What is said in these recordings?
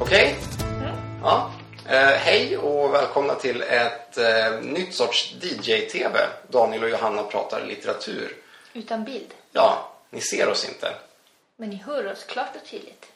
Okej. Ja. Eh, hej och välkomna till ett eh, nytt sorts DJ-TV. Daniel och Johanna pratar litteratur. Utan bild. Ja, ni ser oss inte. Men ni hör oss klart och tydligt.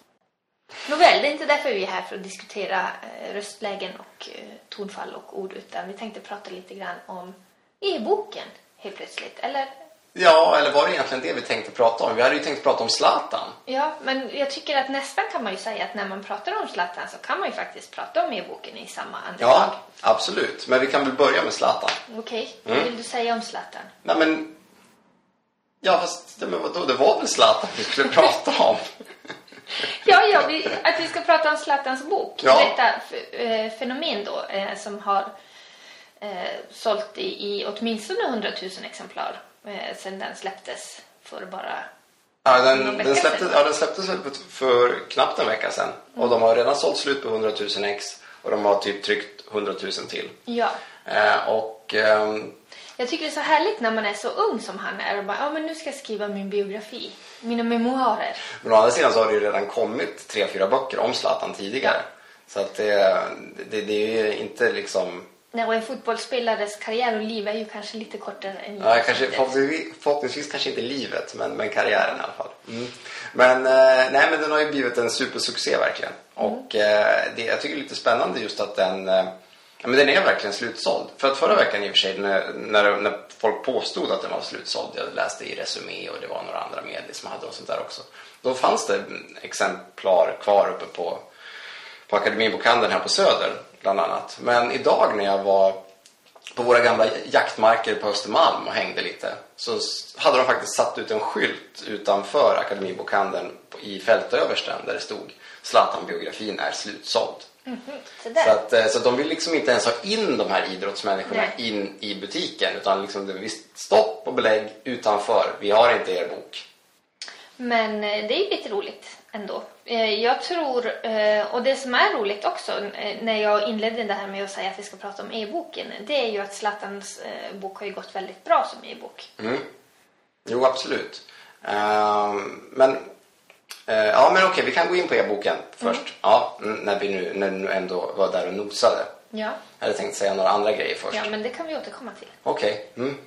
Nåväl, det är inte därför vi är här för att diskutera eh, röstlägen och eh, tonfall och ord utan vi tänkte prata lite grann om e-boken helt plötsligt. Eller Ja, eller var det egentligen det vi tänkte prata om? Vi hade ju tänkt prata om Zlatan. ja, men jag tycker att nästan kan man ju säga att när man pratar om Zlatan så kan man ju faktiskt prata om e-boken i samma andetag. Ja, absolut. Men vi kan väl börja med Zlatan. Okej, vad vill du säga om Zlatan? Nej men... Ja, fast men vadå? Det var väl Zlatan vi skulle prata om? Ja, ja vi, att vi ska prata om Zlatans bok. Ja. Detta eh, fenomen då eh, som har eh, sålt i, i åtminstone 100 000 exemplar eh, sedan den släpptes för bara... Ja, den, den, släpptes, ja, den släpptes för, knappt en vecka sedan. Och de har redan sålt slut på 100 000 ex. Och de har typ tryckt 100 000 till. Ja. Eh, och... ehm, Jag tycker det är så härligt när man är så ung som han är och bara, ja men nu ska jag skriva min biografi, mina memoarer. Men å andra sidan så har det ju redan kommit tre, fyra böcker om Zlatan tidigare. Så att det, det, det är ju inte liksom... Nej, och en fotbollsspelares karriär och liv är ju kanske lite kortare än Ja, kanske, förhoppningsvis, förhoppningsvis kanske inte livet, men, men karriären i alla fall. Mm. Men, eh, nej, men den har ju blivit en supersuccé verkligen. Och eh, det, jag tycker det är lite spännande just att den, eh, ja, men den är verkligen slutsåld. För att förra veckan i och för sig när, när, när folk påstod att den var slutsåld, jag läste i Resumé och det var några andra medier som hade och sånt där också. Då fanns det exemplar kvar uppe på, på Akademibokhandeln här på Söder bland annat. Men idag när jag var på våra gamla jaktmarker på Östermalm och hängde lite så hade de faktiskt satt ut en skylt utanför Akademibokhandeln i fältöversten där det stod Zlatan-biografin är slutsåld. Så där. Så, att, eh, så att de vill liksom inte ens ha in de här idrottsmänniskorna Nej. in i butiken utan liksom det visst, stopp och belägg utanför. Vi har inte er bok. Men eh, det är ju lite roligt ändå. Eh, Jag tror, eh, och det som är roligt också eh, när jag inledde det här med att säga att vi ska prata om e-boken, det är ju att Zlatans bok har ju gått väldigt bra som e-bok. Jo, absolut. Ehm, men ja, men okej, vi kan gå in på e-boken först. Ja, mm, när vi nu, när nu ändå var där och nosade. Ja. Jag hade tänkt säga några andra grejer först. ja, men det kan vi återkomma till. Okej. Mm.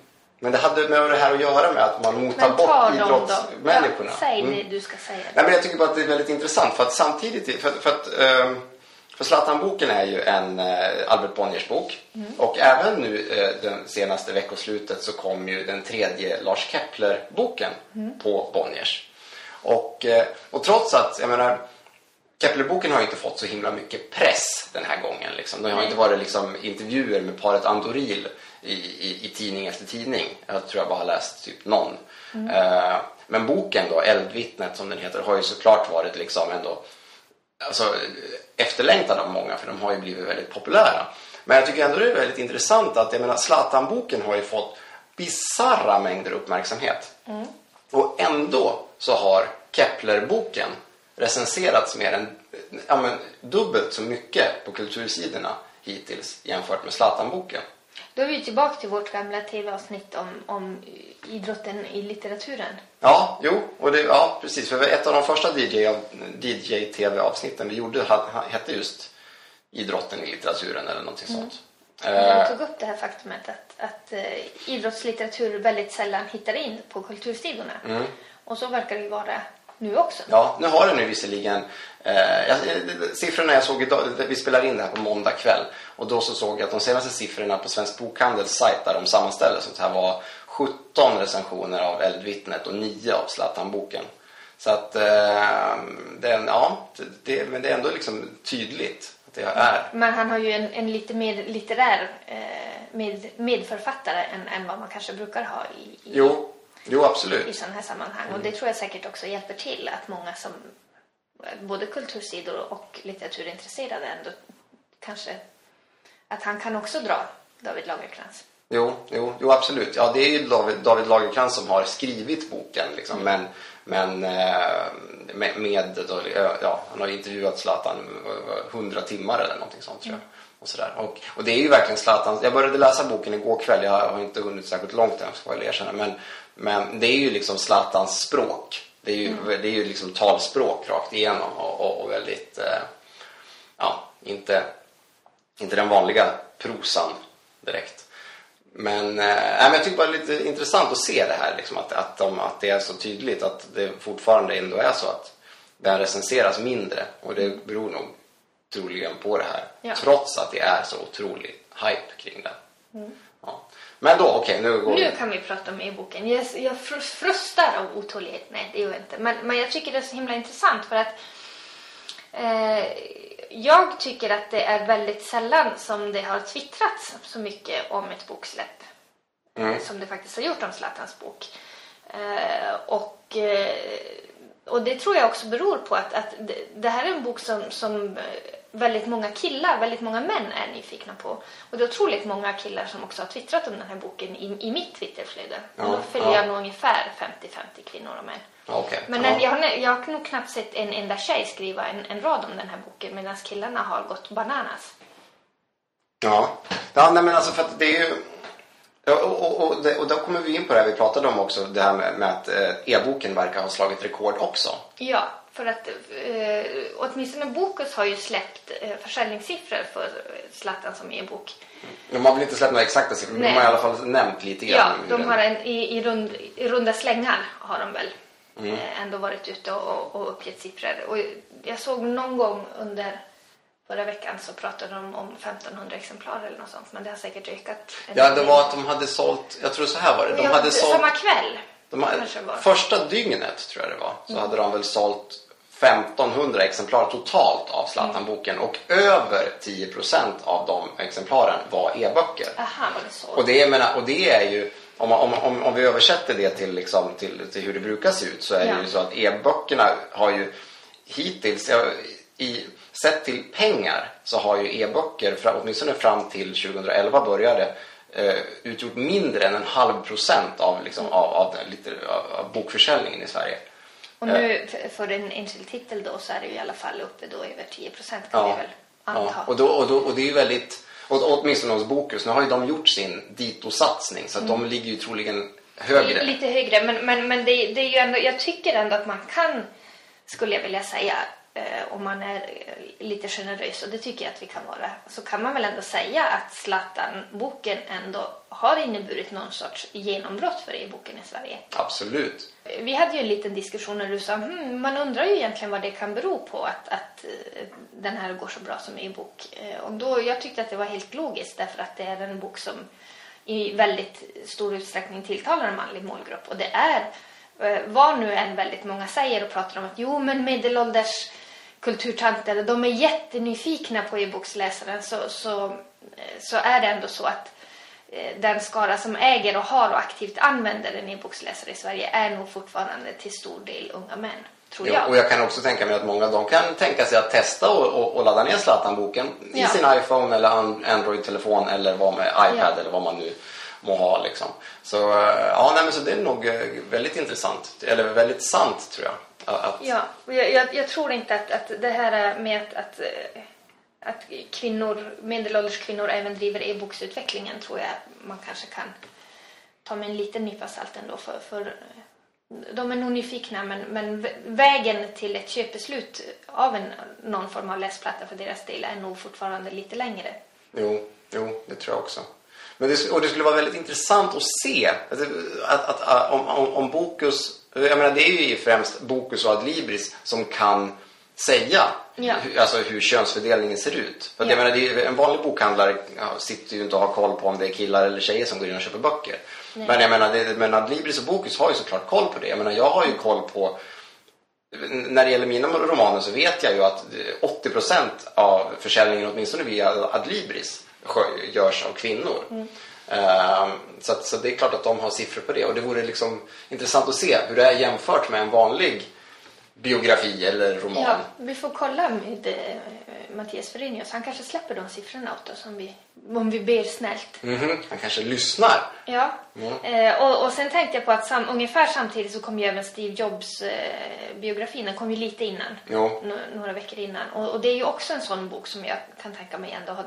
Men det hade med det här att göra med att man motar bort idrottsmänniskorna. Ja, säg Mm. det du ska säga. Nej, men jag tycker bara att det är väldigt intressant för att samtidigt, för, för att ehm, för Zlatan-boken är ju en eh, Albert Bonniers bok och även nu eh, den senaste veckoslutet så kom ju den tredje Lars Kepler-boken på Bonniers. Och, eh, och trots att, jag menar, Kepler-boken har ju inte fått så himla mycket press den här gången. Liksom. Det har inte varit liksom, intervjuer med paret Andoril i, i, i tidning efter tidning. Jag tror jag bara har läst typ någon. Eh, men boken då, Eldvittnet som den heter, har ju såklart varit liksom ändå alltså, efterlängtad av många för de har ju blivit väldigt populära. Men jag tycker ändå det är väldigt intressant att jag menar, Zlatan-boken har ju fått bizarra mängder uppmärksamhet. Och ändå så har Kepler-boken recenserats mer än ja, men, dubbelt så mycket på kultursidorna hittills jämfört med Zlatan-boken. Då är vi tillbaka till vårt gamla tv-avsnitt om, om idrotten i litteraturen. Ja, jo, och det, ja, precis. För ett av de första DJ, av- DJ-tv-avsnitten vi gjorde hette just idrotten i litteraturen eller någonting sånt. Jag Eh, tog upp det här faktumet att, att eh, idrottslitteratur väldigt sällan hittar in på kultursidorna. Mm. Och så verkar det ju vara nu också. Ja, nu har den ju visserligen... Eh, jag, siffrorna jag såg idag, vi spelar in det här på måndag kväll och då så såg jag att de senaste siffrorna på Svensk Bokhandels sajt där de sammanställer sånt här var 17 recensioner av Eldvittnet och 9 av Zlatan-boken. Så att, eh, den, ja, det, men det är ändå liksom tydligt att det är. Men han har ju en, en lite mer litterär eh, med, medförfattare än, än vad man kanske brukar ha i, i, Jo, jo i absolut. sådana här sammanhang. Och det tror jag säkert också hjälper till att många som både kultursidor och litteraturintresserade ändå kanske att han kan också dra David Lagercrantz. Jo, jo, jo, absolut. Ja, det är ju David, David Lagercrantz som har skrivit boken. Liksom. Men, men eh, med, med ja, han har intervjuat Zlatan eh, 100 timmar eller någonting sånt tror jag. Och, sådär. Och, och det är ju verkligen Zlatan. Jag började läsa boken igår kväll. Jag har inte hunnit särskilt långt än, ska jag erkänna. Men, men det är ju liksom Zlatans språk. Det är ju, det är ju liksom talspråk rakt igenom och, och, och väldigt... Eh, ja, inte, inte den vanliga prosan direkt. Men, eh, men jag tycker bara det är lite intressant att se det här, liksom, att, att, de, att det är så tydligt att det fortfarande ändå är så att den recenseras mindre och det beror nog troligen på det här. Ja. Trots att det är så otrolig hype kring den. Ja. Men då, okej, nu går Nu vi... kan vi prata om e-boken. Jag, jag fr- frustar av otålighet. Nej, det gör jag inte. Men, men jag tycker det är så himla intressant för att eh, jag tycker att det är väldigt sällan som det har twittrats så mycket om ett boksläpp Mm. som det faktiskt har gjort om Zlatans bok. Eh, och, eh, och det tror jag också beror på att, att det, det här är en bok som, som eh, väldigt många killar, väldigt många män är nyfikna på. Och det är otroligt många killar som också har twittrat om den här boken i, i mitt Twitterflöde. Ja, och då följer ja. jag nog ungefär 50-50 kvinnor och män. Ja, okej. Men ja. jag, har, jag har nog knappt sett en enda tjej skriva en, en rad om den här boken medan killarna har gått bananas. Ja, ja nej, men alltså för att det är ju... Ja, och, och, och, och då kommer vi in på det här vi pratade om också, det här med, med att eh, e-boken verkar ha slagit rekord också. Ja, för att eh, åtminstone Bokus har ju släppt eh, försäljningssiffror för Zlatan som e-bok. De har väl inte släppt några exakta siffror, men de har i alla fall nämnt lite Ja, grann. de har en, i, i, rund, i runda slängar har de väl Mm. eh, ändå varit ute och, och uppgett siffror. Och jag såg någon gång under förra veckan så pratade de om 1500 exemplar eller något sånt, men det har säkert ökat. Ja, det var att de hade sålt, jag tror så här var det, de Ja, hade sålt... Samma kväll. De hade, första dygnet tror jag det var, Mm. så hade de väl sålt 1500 exemplar totalt av Zlatan-boken och över 10% av de exemplaren var e-böcker. Aha, var det så? Och det, menar, och det är ju, om, om, om, om vi översätter det till, liksom, till, till hur det brukar se ut så är Ja. det ju så att e-böckerna har ju hittills, ja, i, sett till pengar, så har ju e-böcker, åtminstone fram till 2011 började, eh, utgjort mindre än en halv procent av, liksom, av, av, av, av bokförsäljningen i Sverige. Och nu f- för en enskild titel då så är det ju i alla fall uppe då över 10 procent kan vi väl anta. Ja, och, då, och, då, och det är ju väldigt, och, åtminstone hos Bokus, nu har ju de gjort sin dito-satsning så att de ligger ju troligen högre. Lite högre, men, men, men det, det är ju ändå, jag tycker ändå att man kan, skulle jag vilja säga, om man är eh, lite generös, och det tycker jag att vi kan vara, så kan man väl ändå säga att Zlatan-boken ändå har inneburit någon sorts genombrott för e-boken i Sverige. Absolut. Vi hade ju en liten diskussion när du sa hmm, man undrar ju egentligen vad det kan bero på att, att eh, den här går så bra som e-bok. Eh, Och då, jag tyckte att det var helt logiskt därför att det är en bok som i väldigt stor utsträckning tilltalar en manlig målgrupp. Och det är eh, vad nu än väldigt många säger och pratar om att jo men medelålders kulturtanter de är jättenyfikna på e-boksläsaren så, så, eh, så är det ändå så att eh, den skara som äger och har och aktivt använder en e-boksläsare i Sverige är nog fortfarande till stor del unga män, tror Ja, jag. och jag kan också tänka mig att många de kan tänka sig att testa och, och, och ladda ner Zlatan-boken i Ja. sin iPhone eller an- Android-telefon eller vad med iPad Ja. eller vad man nu må ha. Liksom. Så, eh, ja, nej, men så det är nog väldigt intressant, eller väldigt sant tror jag. Att, Ja, jag, jag, jag tror inte att, att det här är med att, att, eh, att kvinnor, medelålders kvinnor även driver e-boksutvecklingen tror jag man kanske kan ta med en liten nypa salt ändå för, för eh, de är nog nyfikna men, men vä- vägen till ett köpbeslut av en, någon form av läsplatta för deras del är nog fortfarande lite längre. Jo, jo, det tror jag också. Men det, och det skulle vara väldigt intressant att se att, att, att, om, om, om Bokus, jag menar det är ju främst Bokus och Adlibris som kan säga Ja. hur, alltså hur könsfördelningen ser ut. För Ja. jag menar, är, en vanlig bokhandlare sitter ju inte och har koll på om det är killar eller tjejer som går in och köper böcker. Men jag menar, det, men Adlibris och Bokus har ju såklart koll på det. Jag menar, jag har ju koll på när det gäller mina romaner så vet jag ju att 80% av försäljningen, åtminstone via Adlibris, görs av kvinnor. Ehm, Så, att, så det är klart att de har siffror på det och det vore liksom intressant att se hur det är jämfört med en vanlig biografi eller roman. Ja, vi får kolla med eh, Mattias Ferenius. Han kanske släpper de siffrorna åt oss om vi, om vi ber snällt. Mhm, Han kanske lyssnar. Ja, eh, och, och sen tänkte jag på att sam, ungefär samtidigt så kom ju även Steve Jobs eh, biografin, den kom ju lite innan. Några veckor innan. Och, och det är ju också en sån bok som jag kan tänka mig ändå har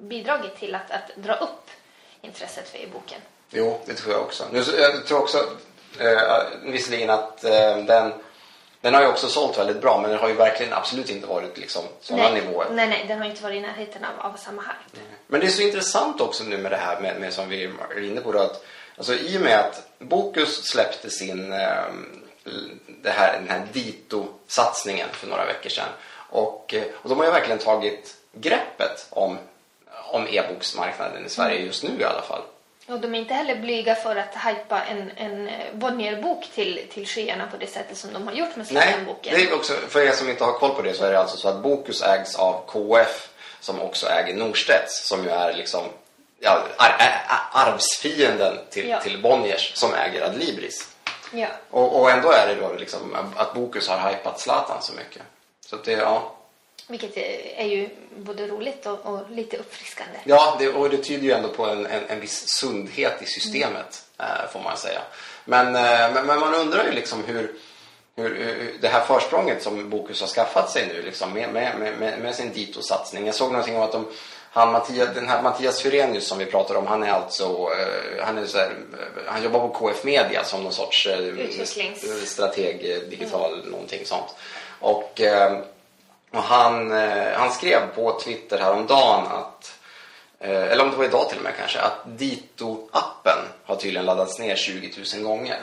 bidragit till att, att dra upp intresset för e-boken. Jo, det tror jag också. Nu, jag tror också eh, visserligen att eh, den Den har ju också sålt väldigt bra men den har ju verkligen absolut inte varit liksom sådana nej, nivåer. nej, nej, den har inte varit i närheten av, av samma hype. Men det är så intressant också nu med det här med, med som vi är inne på då, att alltså, i och med att Bokus släppte sin eh, det här, den här Dito-satsningen för några veckor sedan och, eh, och de har ju verkligen tagit greppet om, om e-boksmarknaden i Sverige just nu i alla fall. Och de är inte heller blyga för att hypa en, en Bonnier-bok till, till skyarna på det sättet som de har gjort med Nej, Zlatan-boken. det är också, för er som inte har koll på det så är det alltså så att Bokus ägs av KF som också äger Norstedts som ju är liksom ja, ar, ar, arvsfienden till, Ja. till Bonniers som äger Adlibris. Ja. Och, och ändå är det då liksom att Bokus har hypat Zlatan så mycket. Så det, ja. Vilket är ju både roligt och, och lite uppfriskande. Ja, det, och det tyder ju ändå på en, en, en viss sundhet i systemet, eh, får man säga. Men, eh, men, men man undrar ju liksom hur, hur, hur det här försprånget som Bokus har skaffat sig nu liksom, med, med, med, med sin Dito-satsning. Jag såg någonting om att de, han, Mattias, den här Mattias Fyrenius som vi pratar om, han är alltså, eh, han, är så här, eh, han jobbar på KF Media som någon sorts eh, Utvecklings- strateg, eh, digital, någonting sånt. Och, eh, och han, eh, han skrev på Twitter häromdagen att eh, eller om det var idag till och med kanske, att Dito-appen har tydligen laddats ner 20 000 gånger.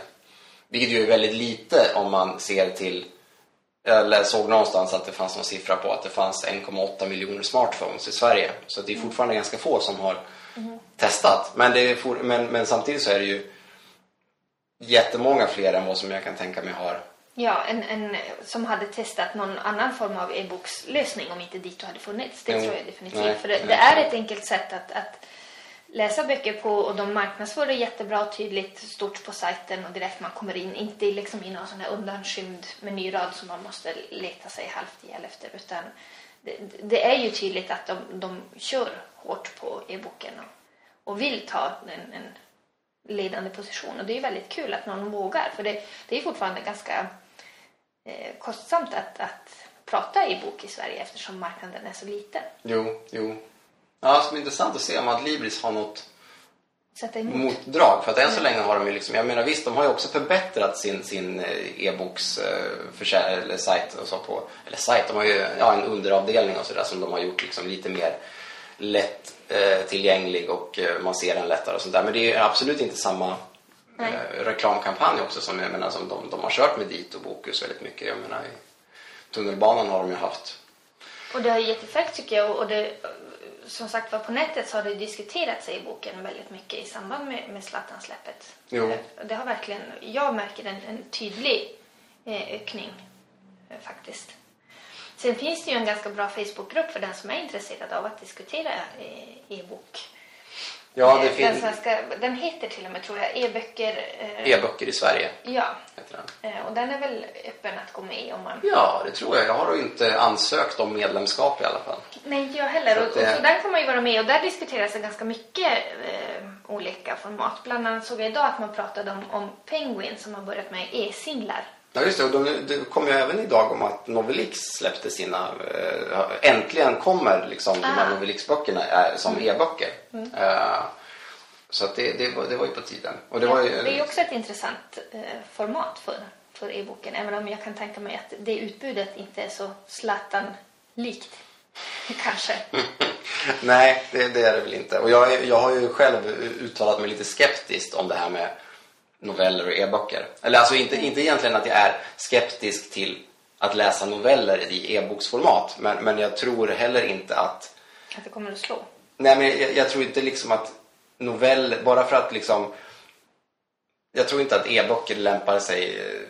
Vilket ju är väldigt lite om man ser till, eller såg någonstans att det fanns någon siffra på att det fanns 1,8 miljoner smartphones i Sverige. Så det är fortfarande ganska få som har testat. Men, det for, men, men samtidigt så är det ju jättemånga fler än vad som jag kan tänka mig har. Ja, en, en som hade testat någon annan form av e-bokslösning om inte Dito hade funnits. Det Jo. tror jag definitivt. Nej, För det, det är ett enkelt sätt att, att läsa böcker på och de marknadsför det jättebra och tydligt stort på sajten och direkt man kommer in. Inte liksom i någon sån här undanskymd menyrad som man måste leta sig halvt ihjäl efter. Utan det, det är ju tydligt att de, de kör hårt på e-boken och, och vill ta en, en ledande position. Och det är väldigt kul att någon vågar. För det, det är fortfarande ganska eh, kostsamt att, att prata i bok i Sverige eftersom marknaden är så liten. Jo, jo. Ja, det ska bli intressant att se om Adlibris har något motdrag. För att än så länge har de ju liksom, jag menar visst, de har ju också förbättrat sin, sin eh, e-boks eh, eller sajt och så på, eller sajt, de har ju ja, en underavdelning och sådär som de har gjort liksom lite mer lätt eh, tillgänglig och eh, man ser den lättare och sånt där. Men det är absolut inte samma. Eh, reklamkampanj också som jag menar som de, de har kört med dit och Bokus väldigt mycket. Jag menar i tunnelbanan har de ju haft Och det har gett effekt tycker jag. Och det, som sagt var på nätet så har det diskuterats i boken väldigt mycket i samband med, med Zlatan-släppet. Jo. Eh, Det har verkligen, jag märker en, en tydlig eh, ökning eh, faktiskt. Sen finns det ju en ganska bra Facebookgrupp för den som är intresserad av att diskutera e-bok. Ja, det Eh, den, finns svenska, den heter till och med tror jag e-böcker. eh, e-böcker i Sverige. Ja, Heter den. eh, och den är väl öppen att gå med i om man Ja, det tror jag. Jag har inte ansökt om medlemskap i alla fall. Nej, inte jag heller. Så Och, att och det- så där kan man ju vara med och där diskuteras det ganska mycket eh, olika format. Bland annat såg jag idag att man pratade om, om Penguin som har börjat med e-singlar. Ja, just det. Och de, det kom ju även idag om att Novelix släppte sina... Eh, äntligen kommer liksom de här Ah. Novelix-böckerna eh, som e-böcker. Eh, så att det, det, var, det var ju på tiden. Och det var ju, det är också ett intressant format för, för e-boken. Även om jag kan tänka mig att det utbudet inte är så Zlatan-likt. Kanske. Nej, det, det är det väl inte. Och jag, jag har ju själv uttalat mig lite skeptiskt om det här med noveller och e-böcker. Eller alltså inte, inte egentligen att jag är skeptisk till att läsa noveller i e-boksformat. Men, men jag tror heller inte att Att det kommer att slå. Nej, men jag, jag tror inte liksom att novell, bara för att liksom... Jag tror inte att e-böcker lämpar sig... eh,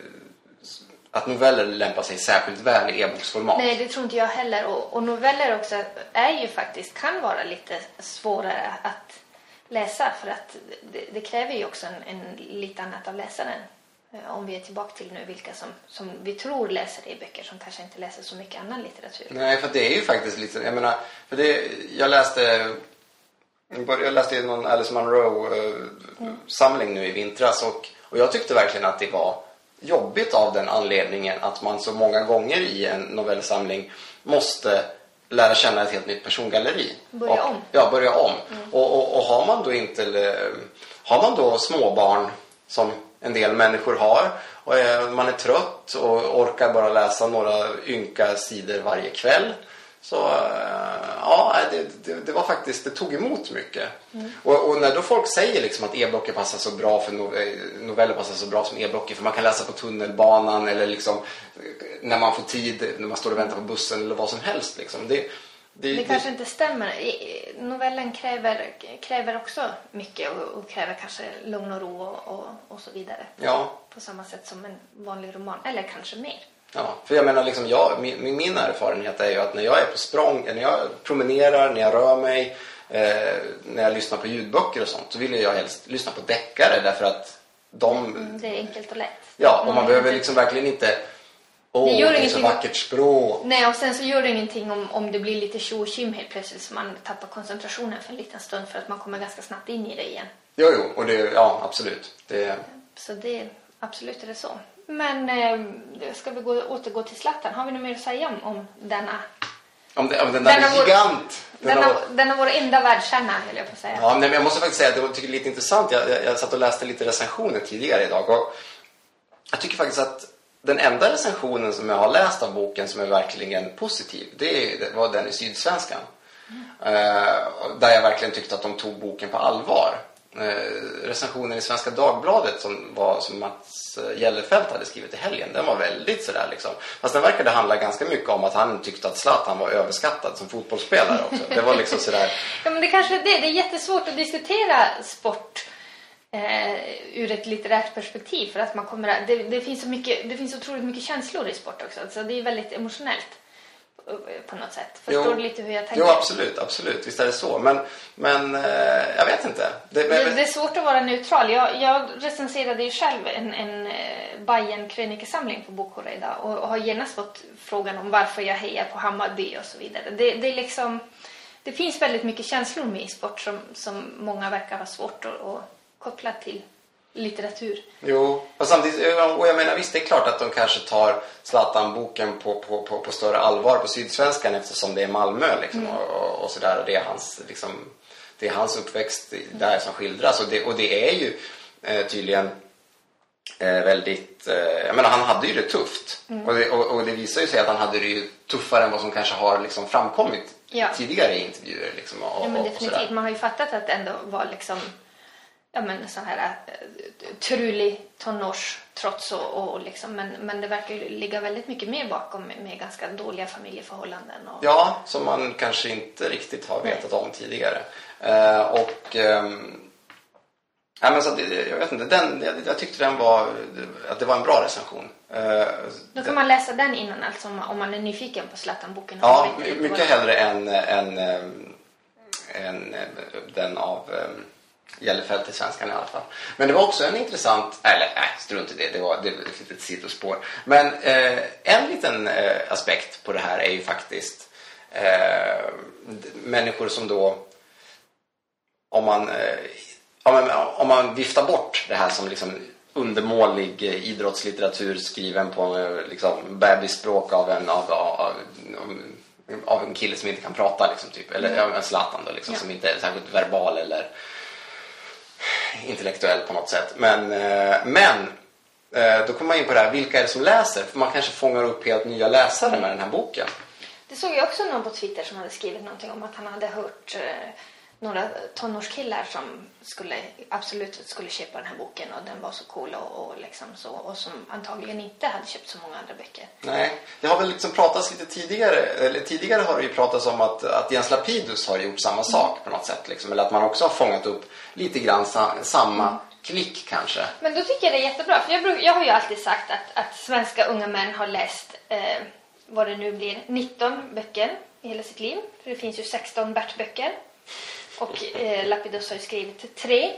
Att noveller lämpar sig särskilt väl i e-boksformat. Nej, det tror inte jag heller. Och, och noveller också är ju faktiskt, kan vara lite svårare att läsa för att det, det kräver ju också en, en lite annat av läsaren. Eh, Om vi är tillbaka till nu vilka som, som vi tror läser e-böcker som kanske inte läser så mycket annan litteratur. Nej, för det är ju faktiskt lite... Jag menar, för det... Jag läste... Jag läste någon Alice Munro-samling nu i vintras och, och jag tyckte verkligen att det var jobbigt av den anledningen att man så många gånger i en novellsamling måste lära känna ett helt nytt persongalleri. Börja och, om. Ja, börja om. Och, och, och har man då inte... Har man då småbarn som en del människor har och eh, man är trött och orkar bara läsa några ynka sidor varje kväll. Så eh, ja, det, det, det var faktiskt, det tog emot mycket. Mm. Och, och när då folk säger liksom att e-böcker passar så bra för no- eh, noveller passar så bra som e-böcker för man kan läsa på tunnelbanan eller liksom eh, när man får tid, när man står och väntar på bussen eller vad som helst liksom. Det, det, kanske inte stämmer. Novellen kräver, kräver också mycket och, och kräver kanske lugn och ro och, och, och så vidare. Ja, På samma sätt som en vanlig roman, eller kanske mer. Ja, för jag menar liksom jag, min, min erfarenhet är ju att när jag är på språng, när jag promenerar, när jag rör mig, eh, när jag lyssnar på ljudböcker och sånt, så vill jag helst lyssna på deckare därför att de, Mm, Det är enkelt och lätt. ja, och man Mm. behöver liksom verkligen inte, åh, Det det, gör är så vackert språk. Nej, och sen så gör det ingenting om, om det blir lite tjo helt plötsligt så man tappar koncentrationen för en liten stund för att man kommer ganska snabbt in i det igen. Jo, jo, och det, ja, absolut. Det, Så det, absolut är det så. Men eh, ska vi gå, återgå till Zlatan? Har vi något mer att säga om, om denna, om, det, om den där Denna vår- gigant. den denna, denna vår enda världsstjärna, höll jag på att säga. Ja, nej, men jag måste faktiskt säga att tycker det är lite intressant. Jag, jag, jag satt och läste lite recensioner tidigare idag och jag tycker faktiskt att den enda recensionen som jag har läst av boken som är verkligen positiv, det, var den i Sydsvenskan. Eh, där jag verkligen tyckte att de tog boken på allvar. Eh, recensionen i Svenska Dagbladet som, var, som Mats eh, Gellerfelt hade skrivit i helgen, den var väldigt sådär liksom. Fast den verkade handla ganska mycket om att han tyckte att Zlatan var överskattad som fotbollsspelare också. Det var liksom sådär, Ja, men det kanske är det. Det är jättesvårt att diskutera sport eh, ur ett litterärt perspektiv för att man kommer det, det finns så mycket, det finns otroligt mycket känslor i sport också. Så det är väldigt emotionellt på något sätt. Förstår Jo. du lite hur jag tänker? Jo, absolut, absolut. Visst är det så. Men, men eh, jag vet inte. Det, Det, det är svårt att vara neutral. Jag, jag recenserade ju själv en, en eh, Bayern krönikesamling på Bokhora idag och, och har genast fått frågan om varför jag hejar på Hammarby och så vidare. Det, det är liksom... Det finns väldigt mycket känslor med i sport som, som många verkar ha svårt att, att koppla till litteratur. Jo, och samtidigt, och jag menar visst det är klart att de kanske tar Zlatan-boken på, på, på, på större allvar på Sydsvenskan eftersom det är Malmö liksom, och, och, och sådär och det är hans liksom, det är hans uppväxt där som skildras och det, och det är ju eh, tydligen eh, väldigt, eh, jag menar han hade ju det tufft och, det, och, och det visar ju sig att han hade det ju tuffare än vad som kanske har liksom framkommit Ja. tidigare i intervjuer liksom, och, Ja, men definitivt. Man har ju fattat att det ändå var liksom ja, men så här eh, trulig tonårstrots och, och liksom, men, men det verkar ju ligga väldigt mycket mer bakom med, med ganska dåliga familjeförhållanden. Och, Ja, som man kanske inte riktigt har vetat om tidigare. Eh, och... ehm, ja, men så att, jag vet inte, den, jag, jag tyckte den var... Att det var en bra recension. Eh, Då den- kan man läsa den innan alltså om om man är nyfiken på Zlatan-boken. Ja, mycket hellre än, än, än, än eh, den av Gällefelt i Svenskan i alla fall. Men det var också en intressant, eller nej, strunt i det, det var, det var ett sidospår. Men eh, en liten eh, aspekt på det här är ju faktiskt eh, människor som då, om man, eh, om man, om man viftar bort det här som liksom undermålig eh, idrottslitteratur skriven på eh, liksom, bebisspråk av en, av, av, av, en kille som inte kan prata liksom, typ. eller av en Zlatan då, liksom, Ja. som inte är särskilt verbal eller intellektuell på något sätt. Men, eh, men eh, då kommer man in på det här, vilka är det som läser? För man kanske fångar upp helt nya läsare med den här boken. Det såg jag också någon på Twitter som hade skrivit någonting om att han hade hört eh, några tonårskillar som skulle, absolut skulle köpa den här boken och den var så cool och, och liksom så och som antagligen inte hade köpt så många andra böcker. Nej, det har väl liksom pratats lite tidigare, eller tidigare har det ju pratats om att, att Jens Lapidus har gjort samma sak på något sätt. Liksom, eller att man också har fångat upp lite grann sa, samma klick kanske. Men då tycker jag det är jättebra för jag, bruk, jag har ju alltid sagt att, att svenska unga män har läst eh, vad det nu blir 19 böcker i hela sitt liv. För det finns ju 16 Bert-böcker. Och eh, Lapidus har ju skrivit tre.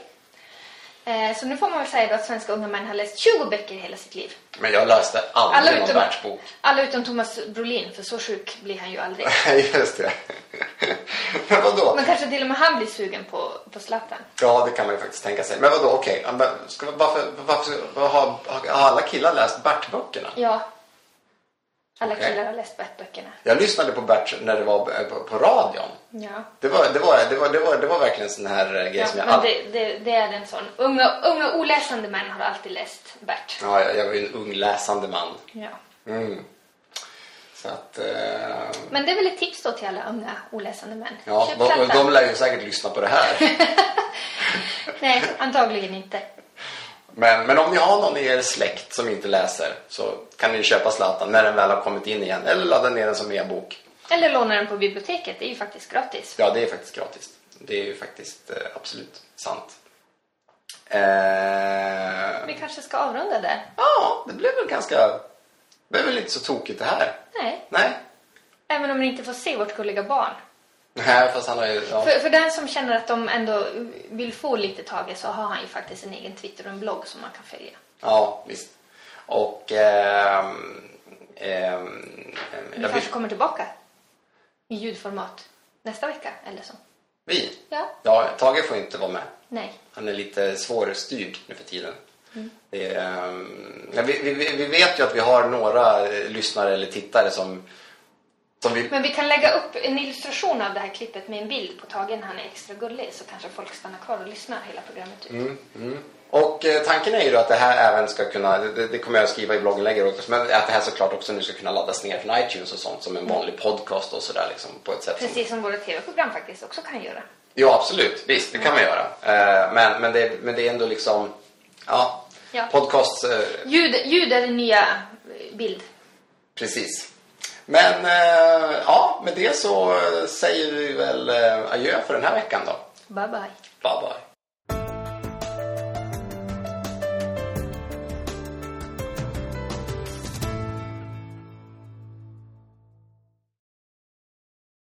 Eh, så nu får man väl säga då att svenska unga män har läst 20 böcker i hela sitt liv. Men jag läste Alla aldrig någon utom, världsbok. alla utom Thomas Brolin, för så sjuk blir han ju aldrig. Just det. Men vadå? Men kanske till och med han blir sugen på, på Zlatan. Ja, det kan man ju faktiskt tänka sig. Men vadå, okej. Okay. Varför, varför, varför har, har alla killar läst Bert-böckerna? Ja, Alla killar har läst Bert-böckerna. Jag lyssnade på Bert när det var på, på radion. Ja. Det var, det, var, det, var, det, var, det var verkligen en sån här eh, grej Ja, som jag men aldrig... det, det, det är en sån. Unga, unga oläsande män har alltid läst Bert. Ja, jag, jag var ju en ung läsande man. Ja. Mm. Så att... Eh, Men det är väl ett tips då till alla unga oläsande män. ja, Köp de, de lär ju säkert lyssna på det här. Nej, antagligen inte. Men, men om ni har någon i er släkt som inte läser så kan ni köpa Zlatan när den väl har kommit in igen. Eller ladda ner den som e-bok. Eller låna den på biblioteket, det är ju faktiskt gratis. Ja, det är faktiskt gratis. Det är ju faktiskt eh, absolut sant. Eh, Vi kanske ska avrunda där. ja, det blev väl ganska... Det blev väl inte så tokigt det här. Nej, Nej. även om ni inte får se vårt gulliga barn. Nej, fast han har ju... Ja. För, för den som känner att de ändå vill få lite Tage så har han ju faktiskt en egen Twitter och en blogg som man kan följa. Ja, visst. Och... ehm, ehm, Vi jag kanske vill, kommer tillbaka i ljudformat nästa vecka eller så. vi? Ja, Ja, Tage får inte vara med. nej. Han är lite svårstyrd nu för tiden. Det är, ehm, ja, vi, vi, vi vet ju att vi har några lyssnare eller tittare som vi... Men vi kan lägga upp en illustration av det här klippet med en bild på Tage när han är extra gullig så kanske folk stannar kvar och lyssnar hela programmet ut. Mm. Och eh, tanken är ju då att det här även ska kunna, det, det kommer jag skriva i blogginlägget också, men att det här såklart också nu ska kunna laddas ner från iTunes och sånt som en vanlig podcast och sådär liksom på ett sätt som... Precis som våra tv-program faktiskt också kan göra. Ja, absolut. Visst, det kan man göra. Eh, men, men, det, men det är ändå liksom, ja, Ja. podcast, eh, Ljud, ljud är den nya bild. precis. Men eh, ja, med det så säger vi väl eh, adjö för den här veckan då. Bye bye. Bye bye.